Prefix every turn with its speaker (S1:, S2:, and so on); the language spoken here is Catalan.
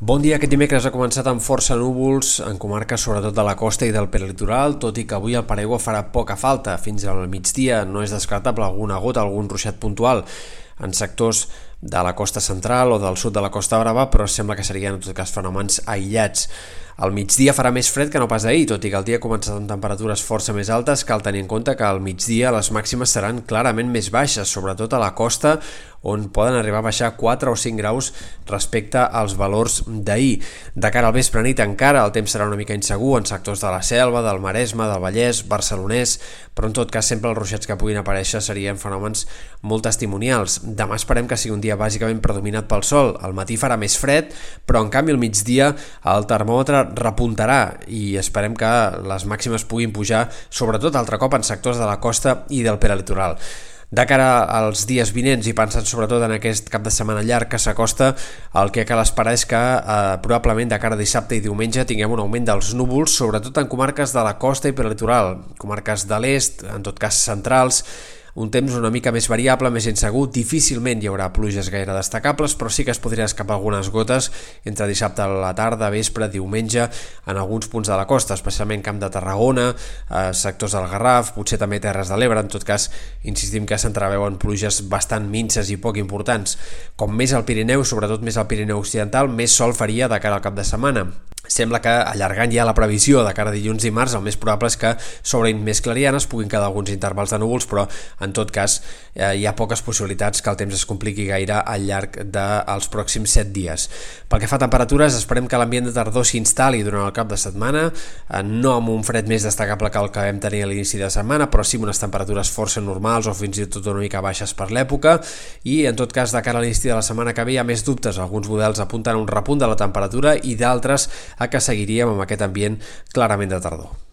S1: Bon dia, aquest dimecres ha començat amb força núvols en comarques sobretot de la costa i del peritoral, tot i que avui el paraigua farà poca falta. Fins al migdia no és descartable alguna gota, algun ruixat puntual en sectors de la costa central o del sud de la costa brava, però sembla que serien en tot cas fenòmens aïllats. Al migdia farà més fred que no pas ahir, tot i que el dia ha començat amb temperatures força més altes, cal tenir en compte que al migdia les màximes seran clarament més baixes, sobretot a la costa, on poden arribar a baixar 4 o 5 graus respecte als valors d'ahir. De cara al vespre nit encara el temps serà una mica insegur en sectors de la Selva, del Maresme, del Vallès, barcelonès, però en tot cas sempre els ruixats que puguin aparèixer serien fenòmens molt testimonials. Demà esperem que sigui un dia bàsicament predominat pel sol. Al matí farà més fred, però en canvi al migdia el termòmetre repuntarà i esperem que les màximes puguin pujar sobretot altre cop en sectors de la costa i del peralitoral. De cara als dies vinents i pensant sobretot en aquest cap de setmana llarg que s'acosta, el que cal esperar és que eh, probablement de cara a dissabte i diumenge tinguem un augment dels núvols, sobretot en comarques de la costa i peralitoral, comarques de l'est, en tot cas centrals, un temps una mica més variable, més insegur, difícilment hi haurà pluges gaire destacables, però sí que es podrien escapar algunes gotes entre dissabte a la tarda, vespre, diumenge, en alguns punts de la costa, especialment Camp de Tarragona, eh, sectors del Garraf, potser també Terres de l'Ebre, en tot cas, insistim que s'entreveuen pluges bastant minces i poc importants. Com més al Pirineu, sobretot més al Pirineu Occidental, més sol faria de cara al cap de setmana. Sembla que allargant ja la previsió de cara a dilluns i març, el més probable és que s'obrin més clarianes, puguin quedar alguns intervals de núvols, però en tot cas eh, hi ha poques possibilitats que el temps es compliqui gaire al llarg dels pròxims 7 dies. Pel que fa a temperatures, esperem que l'ambient de tardor s'instal·li durant el cap de setmana, eh, no amb un fred més destacable que el que vam tenir a l'inici de setmana, però sí amb unes temperatures força normals o fins i tot una mica baixes per l'època, i en tot cas de cara a l'inici de la setmana que ve hi ha més dubtes, alguns models apunten a un repunt de la temperatura i d'altres a que seguiríem amb aquest ambient clarament de tardor.